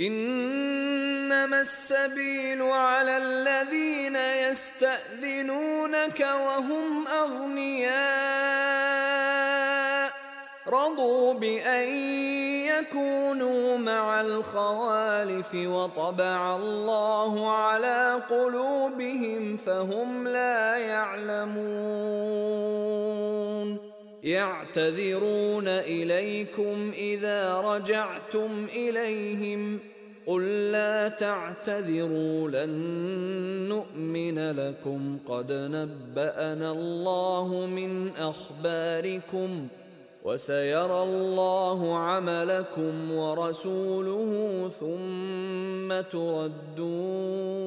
إنما السبيل على الذين يستأذنونك وهم أغنياء. رضوا بأن يكونوا مع الخوالف وطبع الله على قلوبهم فهم لا يعلمون. يعتذرون إليكم إذا رجعتم إليهم قل لا تعتذروا لن نؤمن لكم قد نبأنا الله من أخباركم وسيرى الله عملكم ورسوله ثم تردون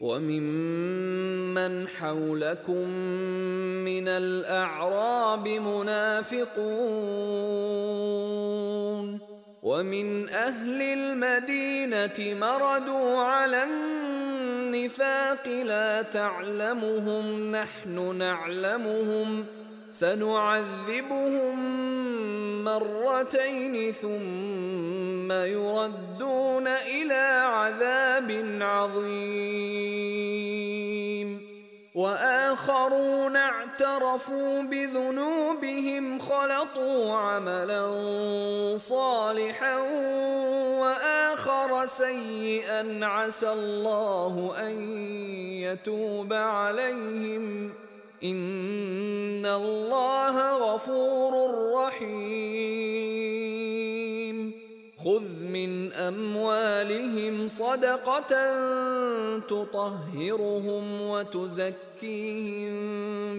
وممن حولكم من الأعراب منافقون ومن أهل المدينة مردوا على النفاق لا تعلمهم نحن نعلمهم سنعذبهم مرتين ثم يردون إلى عذاب عظيم. وآخرون اعترفوا بذنوبهم خلطوا عملا صالحا وآخر سيئا عسى الله أن يتوب عليهم. ان الله غفور رحيم. خذ من أموالهم صدقة تطهرهم وتزكيهم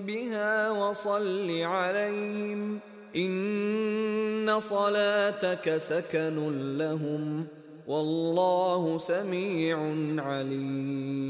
بها وصل عليهم إن صلاتك سكن لهم والله سميع عليم.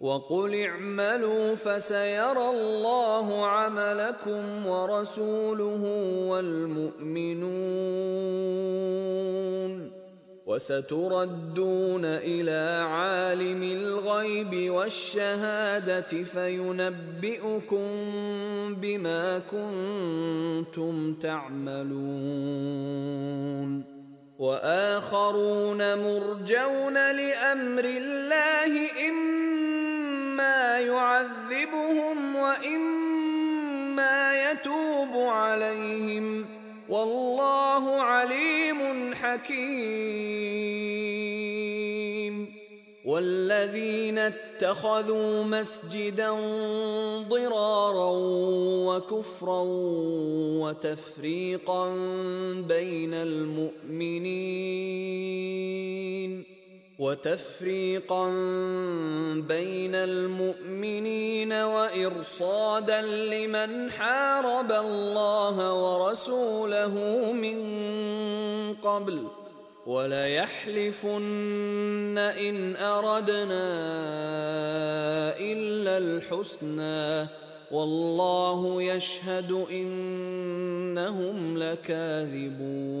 وقل اعملوا فسيرى الله عملكم ورسوله والمؤمنون. وستردون إلى عالم الغيب والشهادة فينبئكم بما كنتم تعملون. وآخرون مرجون لأمر الله واما يتوب عليهم والله عليم حكيم والذين اتخذوا مسجدا ضرارا وكفرا وتفريقا بين المؤمنين وتفريقا بين المؤمنين وإرصادا لمن حارب الله ورسوله من قبل وليحلفن إن أردنا إلا الحسنى والله يشهد إنهم لكاذبون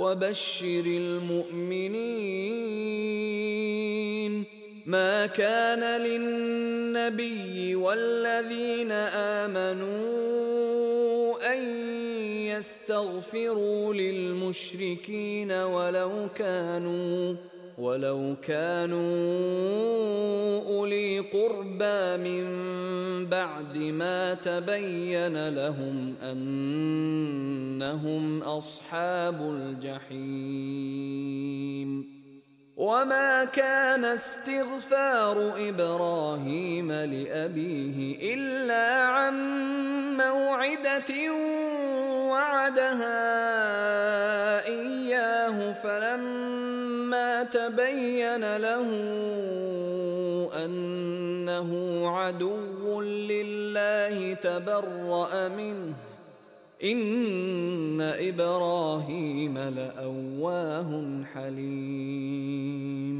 وبشر المؤمنين ما كان للنبي والذين آمنوا أن يستغفروا للمشركين ولو كانوا ولو كانوا أولي قربى من بعد ما تبين لهم أنهم أصحاب الجحيم وما كان استغفار إبراهيم لأبيه إلا عن موعدة وعدها إياه فلما تبين له أنه عدو لله تبرأ منه. إن إبراهيم لأواه حليم.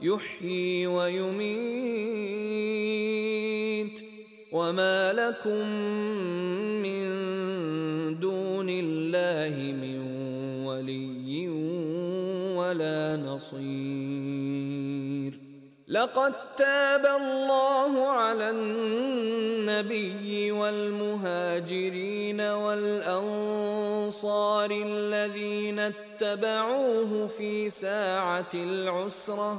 يحيي ويميت. وما لكم من دون الله من ولي ولا نصير. لقد تاب الله على النبي والمهاجرين والأنصار الذين اتبعوه في ساعة العسرة.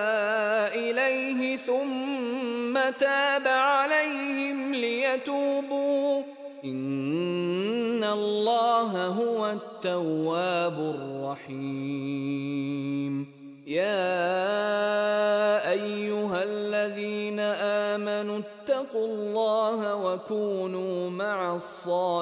تاب عليهم ليتوبوا. إن الله هو التواب الرحيم. يا أيها الذين آمنوا اتقوا الله وكونوا مع الصادقين.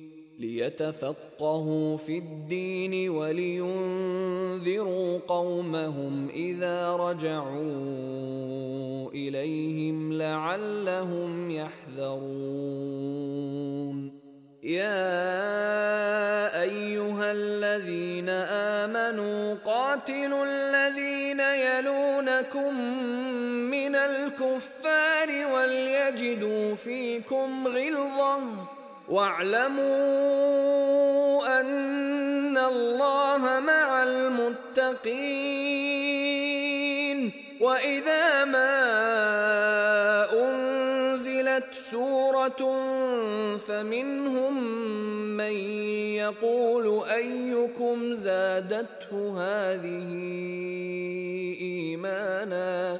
ليتفقهوا في الدين ولينذروا قومهم إذا رجعوا إليهم لعلهم يحذرون. يا أيها الذين آمنوا قاتلوا الذين يلونكم من الكفار وليجدوا فيكم غلظة. واعلموا أن الله مع المتقين. وإذا ما أنزلت سورة فمنهم من يقول أيكم زادته هذه إيمانا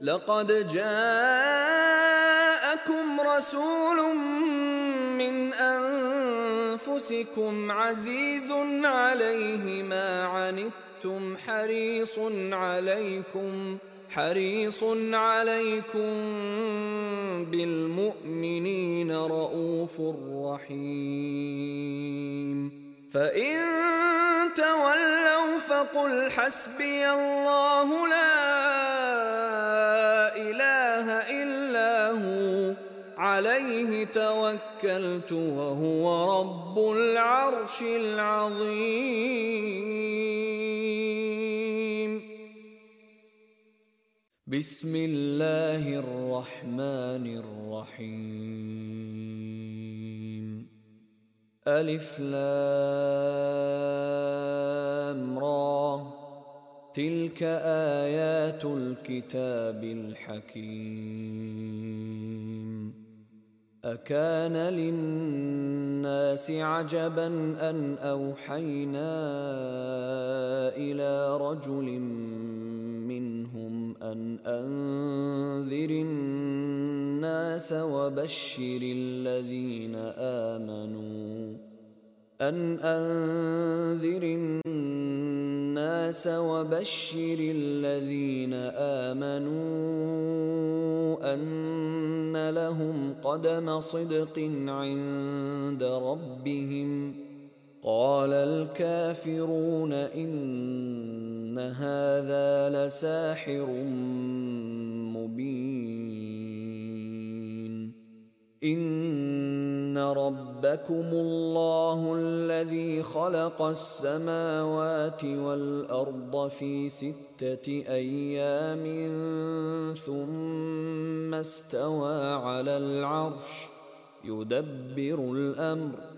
لقد جاءكم رسول من أنفسكم عزيز عليه ما عنتم حريص عليكم حريص عليكم بالمؤمنين رؤوف رحيم. فإن تولوا فقل حسبي الله لا إله إلا هو عليه توكلت وهو رب العرش العظيم. بسم الله الرحمن الرحيم. ألف لام را. تلك آيات الكتاب الحكيم. أكان للناس عجبا أن أوحينا إلى رجل أن أنذر الناس وبشر الذين آمنوا أن أنذر الناس وبشر الذين آمنوا أن لهم قدم صدق عند ربهم قال الكافرون إن هذا لساحر مبين. إن ربكم الله الذي خلق السماوات والأرض في ستة أيام ثم استوى على العرش يدبر الأمر.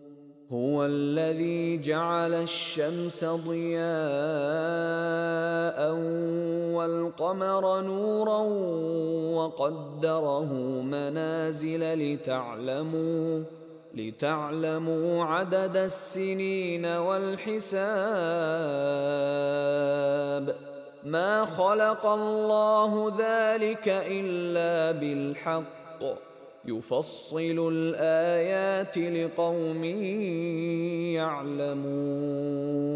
هو الذي جعل الشمس ضياء والقمر نورا وقدره منازل لتعلموا لتعلموا عدد السنين والحساب ما خلق الله ذلك إلا بالحق يفصل الآيات لقوم يعلمون.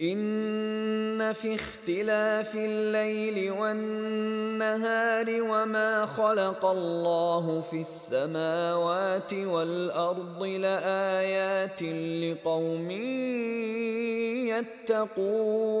إن في اختلاف الليل والنهار وما خلق الله في السماوات والأرض لآيات لقوم يتقون.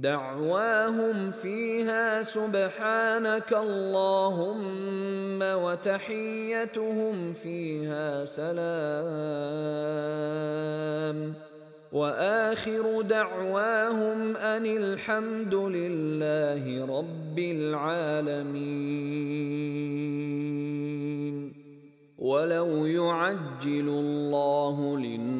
دعواهم فيها سبحانك اللهم وتحيتهم فيها سلام. وآخر دعواهم أن الحمد لله رب العالمين. ولو يعجل الله للناس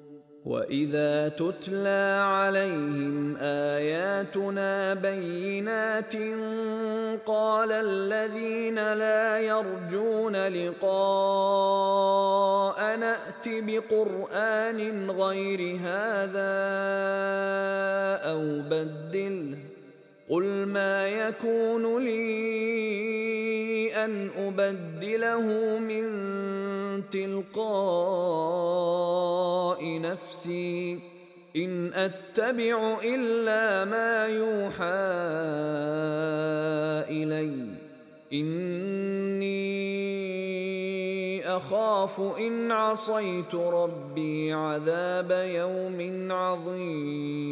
واذا تتلى عليهم اياتنا بينات قال الذين لا يرجون لقاء نات بقران غير هذا أو بدله قل ما يكون لي ان ابدله من تلقاء نفسي. إن أتبع إلا ما يوحى إلي. إني أخاف إن عصيت ربي عذاب يوم عظيم.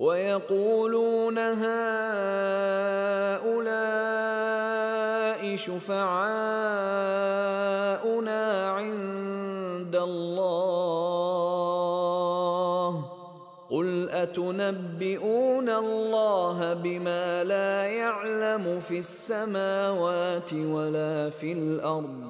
ويقولون هؤلاء شفعاؤنا عند الله. قل أتنبئون الله بما لا يعلم في السماوات ولا في الأرض؟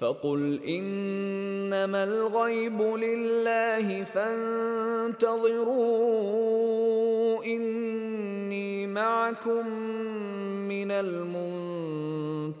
فقل إنما الغيب لله فانتظروا إني معكم من المنتظرين.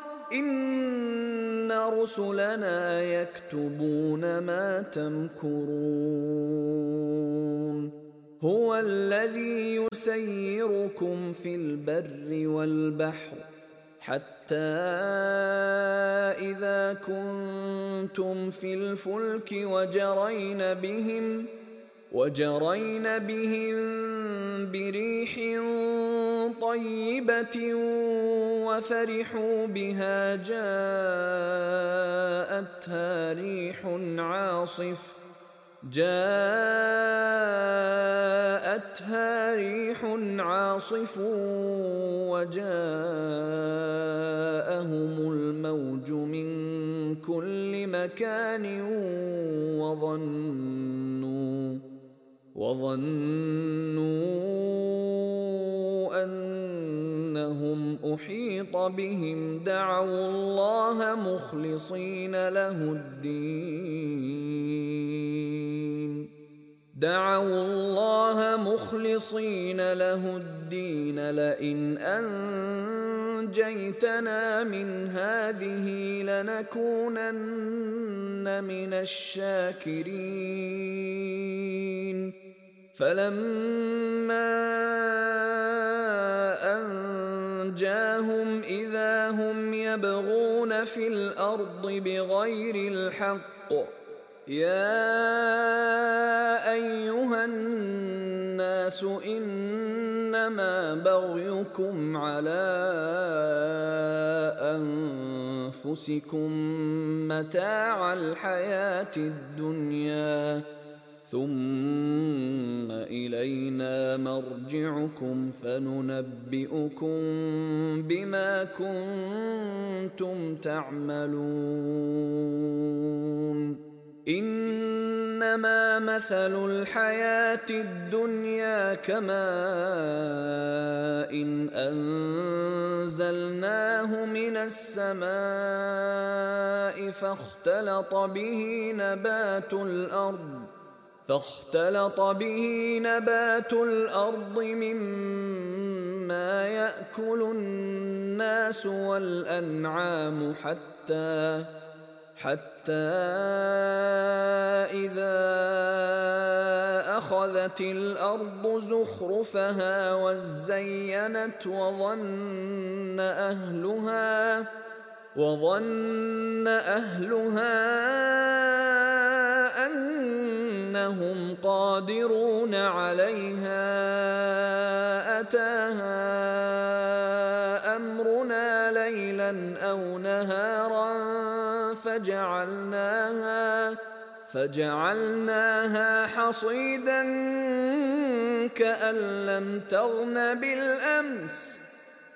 إن رسلنا يكتبون ما تمكرون هو الذي يسيركم في البر والبحر حتى اذا كنتم في الفلك وجرين بهم وجرين بهم بريح طيبة وفرحوا بها جاءتها ريح عاصف. جاءتها ريح عاصف وجاءهم الموج من كل مكان وظنوا وظنوا أنهم أحيط بهم دعوا الله مخلصين له الدين. دعوا الله مخلصين له الدين لئن أنجيتنا من هذه لنكونن من الشاكرين. فلما انجاهم اذا هم يبغون في الأرض بغير الحق يا ايها الناس انما بغيكم على انفسكم متاع الحياة الدنيا ثم إلينا مرجعكم فننبئكم بما كنتم تعملون. أنا إنما مثل الحياة الدنيا كماء إن أنزلناه من السماء فاختلط به نبات الأرض فاختلط به نبات الأرض مما يأكل الناس والأنعام حتى حتى إذا أخذت الأرض زخرفها وزينت وظن أهلها وظن أهلها أنهم قادرون عليها أتاها أمرنا ليلا أو نهارا فجعلناها فجعلناها حصيدا كأن لم تغن بالأمس.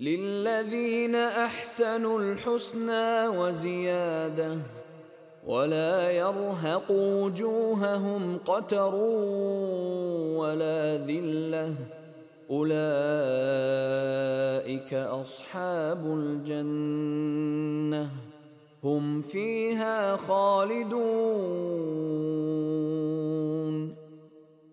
للذين أحسنوا الحسنى وزيادة ولا يرهق وجوههم قتر ولا ذلة أولئك أصحاب الجنة هم فيها خالدون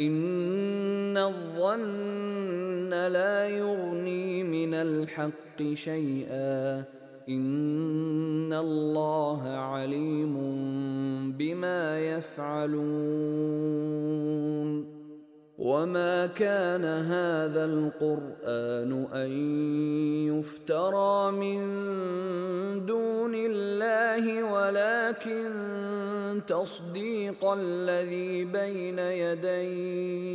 ان الظن لا يغني من الحق شيئا. ان الله عليم بما يفعلون. وما كان هذا القران ان يفترى من دون الله ولكن تصديق الذي بين يديه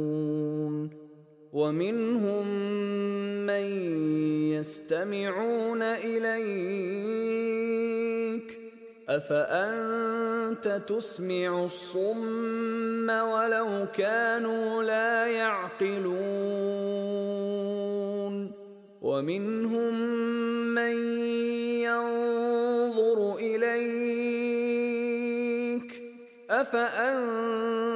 ومنهم من يستمعون إليك. أفأنت تسمع الصم ولو كانوا لا يعقلون؟ ومنهم من ينظر إليك. أفأنت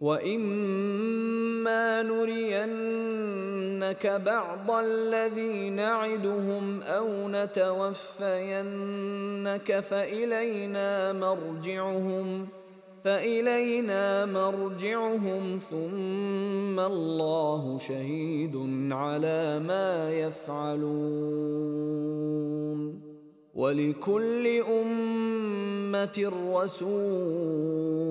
واما نرينك بعض الذي نعدهم أو نتوفينك فالينا مرجعهم فإلينا مرجعهم ثم الله شهيد على ما يفعلون ولكل أمة رسول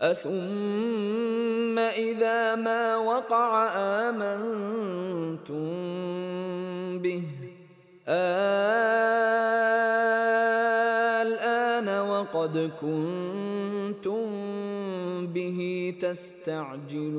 أثم إذا ما وقع آمنتم به. الآن وقد كنتم به تستعجلون.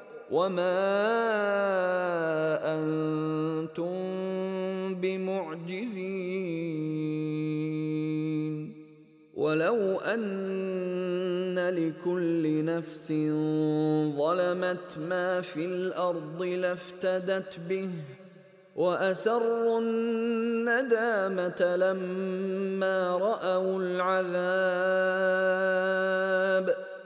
وما أنتم بمعجزين ولو ان لكل نفس ظلمت ما في الأرض لافتدت به واسروا الندامه لما راوا العذاب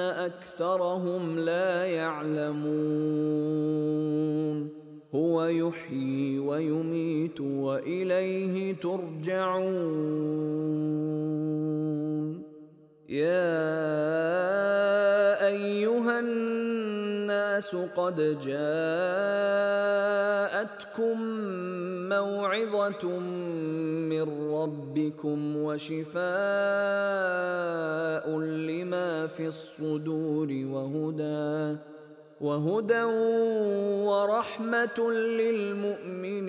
أكثرهم لا يعلمون. هو يحيي ويميت وإليه ترجعون. يا أيها الناس قد جاءتكم موعظة من ربكم وشفاء لما في الصدور وهدى وهدى ورحمة للمؤمنين.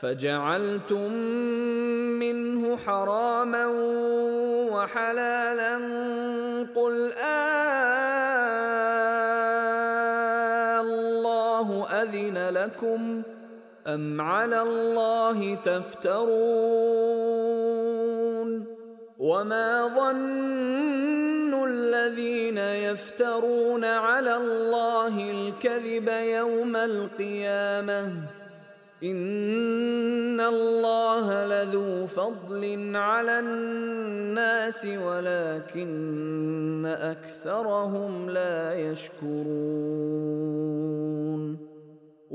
فجعلتم منه حراما وحلالا قل آلله أذن لكم أم على الله تفترون وما ظن الذين يفترون على الله الكذب يوم القيامة ان الله لذو فضل على الناس ولكن اكثرهم لا يشكرون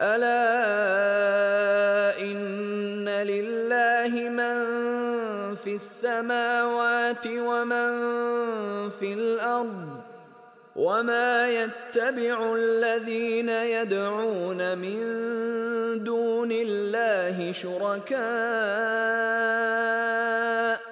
ألا في السماوات ومن في الأرض وما يتبع الذين يدعون من دون الله شركاء ان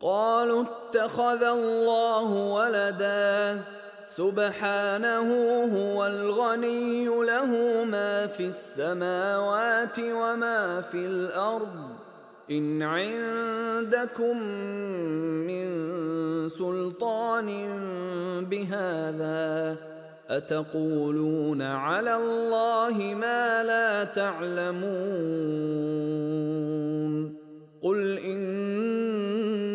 قالوا اتخذ الله ولدا. سبحانه هو الغني له ما في السماوات وما في الأرض. إن عندكم من سلطان بهذا أتقولون على الله ما لا تعلمون. قل إن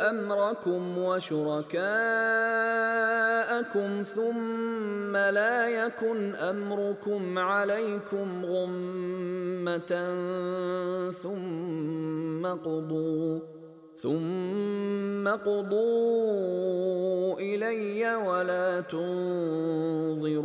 أمركم وشركاءكم ثم لا يكن أمركم عليكم غمة ثم قضوا ثم قضوا إلي ولا تنظرون.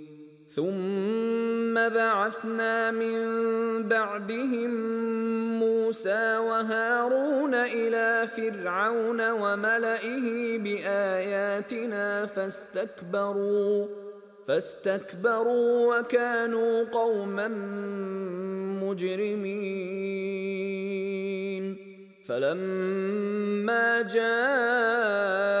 ثم بعثنا من بعدهم موسى وهارون إلى فرعون وملئه بآياتنا فاستكبروا فاستكبروا وكانوا قوما مجرمين. فلما جاءهم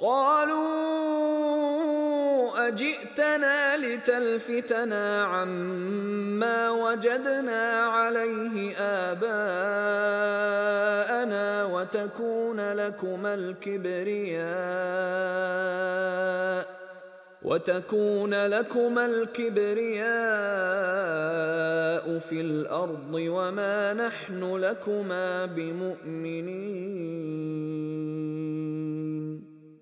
قالوا أجئتنا لتلفتنا عما وجدنا عليه آباءنا وتكون لكما الكبرياء وتكون لكما الكبرياء في الأرض وما نحن لكما بمؤمنين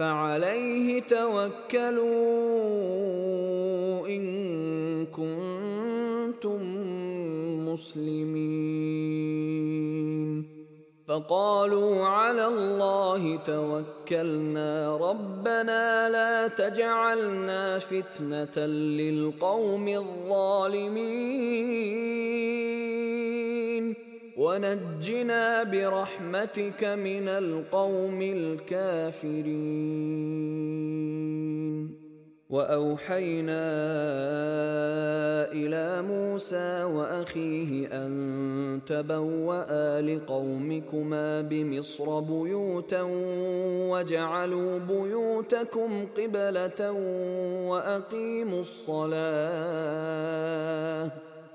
فعليه توكلوا إن كنتم مسلمين. فقالوا على الله توكلنا. ربنا لا تجعلنا فتنة للقوم الظالمين. ونجنا برحمتك من القوم الكافرين. وأوحينا إلى موسى وأخيه أن تبوأ لقومكما بمصر بيوتا وجعلوا بيوتكم قبلة وأقيموا الصلاة.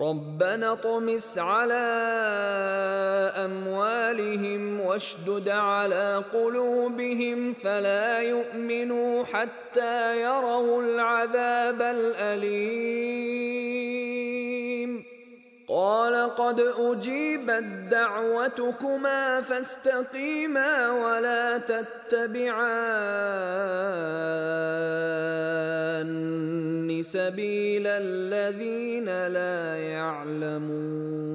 ربنا اطمس على أموالهم واشدد على قلوبهم فلا يؤمنوا حتى يروا العذاب الأليم. قال قد أجيبت دعوتكما فاستقيما ولا تتبعان سبيل الذين لا يعلمون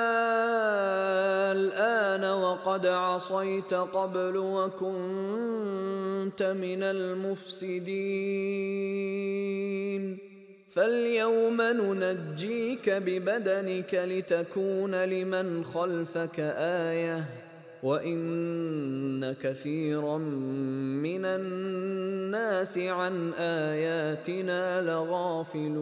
وقد عصيت قبل وكنت من المفسدين. فاليوم ننجيك ببدنك لتكون لمن خلفك آية وإن كثيرا من الناس عن آياتنا لغافلون.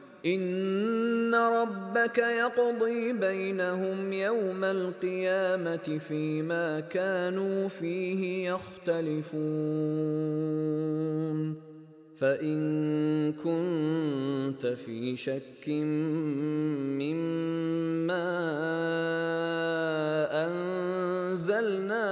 ان ربك يقضي بينهم يوم القيامه فيما كانوا فيه يختلفون فان كنت في شك مما انزلنا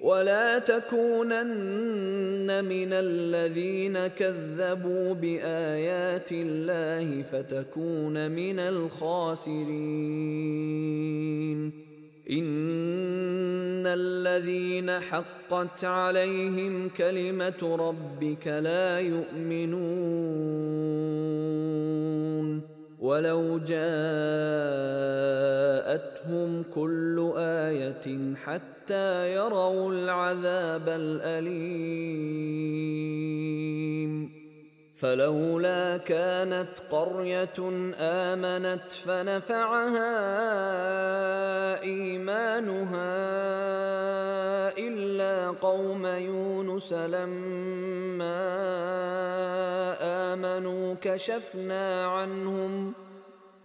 ولا تكونن من الذين كذبوا بآيات الله فتكون من الخاسرين. إن الذين حقت عليهم كلمة ربك لا يؤمنون. ولو جاءتهم كل آية حتى يروا العذاب الأليم. فلولا كانت قرية آمنت فنفعها إيمانها إلا قوم يونس لما آمنوا كشفنا عنهم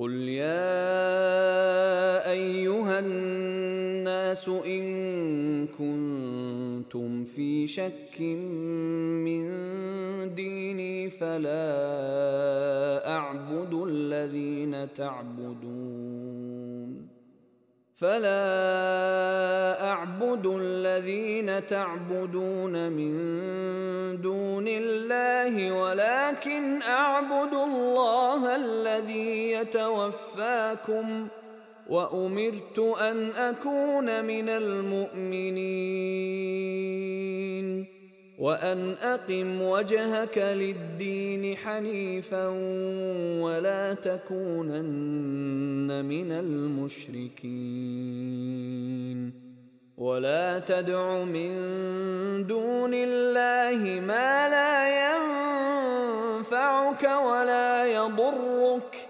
قل يا ايها الناس ان كنتم في شك من ديني فلا اعبد الذين تعبدون فلا أعبد الذين تعبدون من دون الله ولكن أعبد الله الذي يتوفاكم وأمرت أن أكون من المؤمنين. وأن أقم وجهك للدين حنيفا ولا تكونن من المشركين. ولا تدع من دون الله ما لا ينفعك ولا يضرك.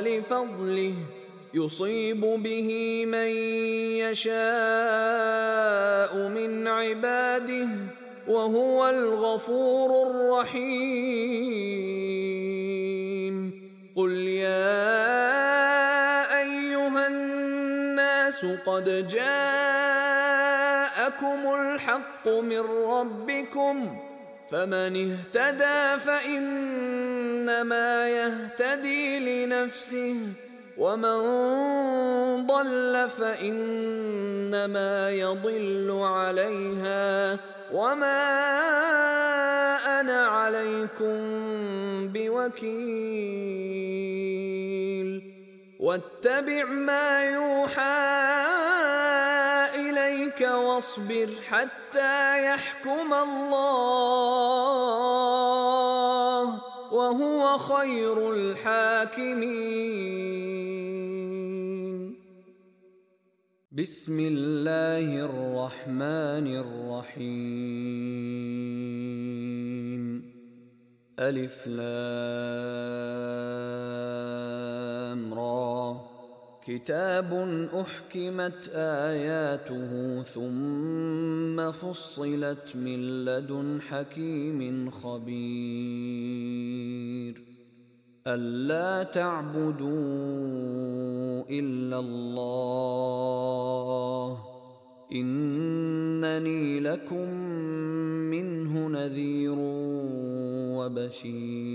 لفضله يصيب به من يشاء من عباده وهو الغفور الرحيم. قل يا أيها الناس قد جاءكم الحق من ربكم فمن اهتدى فإنما يهتدي لنفسه ومن ضل فإنما يضل عليها وما أنا عليكم بوكيل. واتبع ما يوحى إليك واصبر حتى يحكم الله وهو خير الحاكمين. بسم الله الرحمن الرحيم. ألف لام كتاب أحكمت آياته ثم فصلت من لدن حكيم خبير. ألا تعبدوا إلا الله. إنني لكم منه نذير وبشير.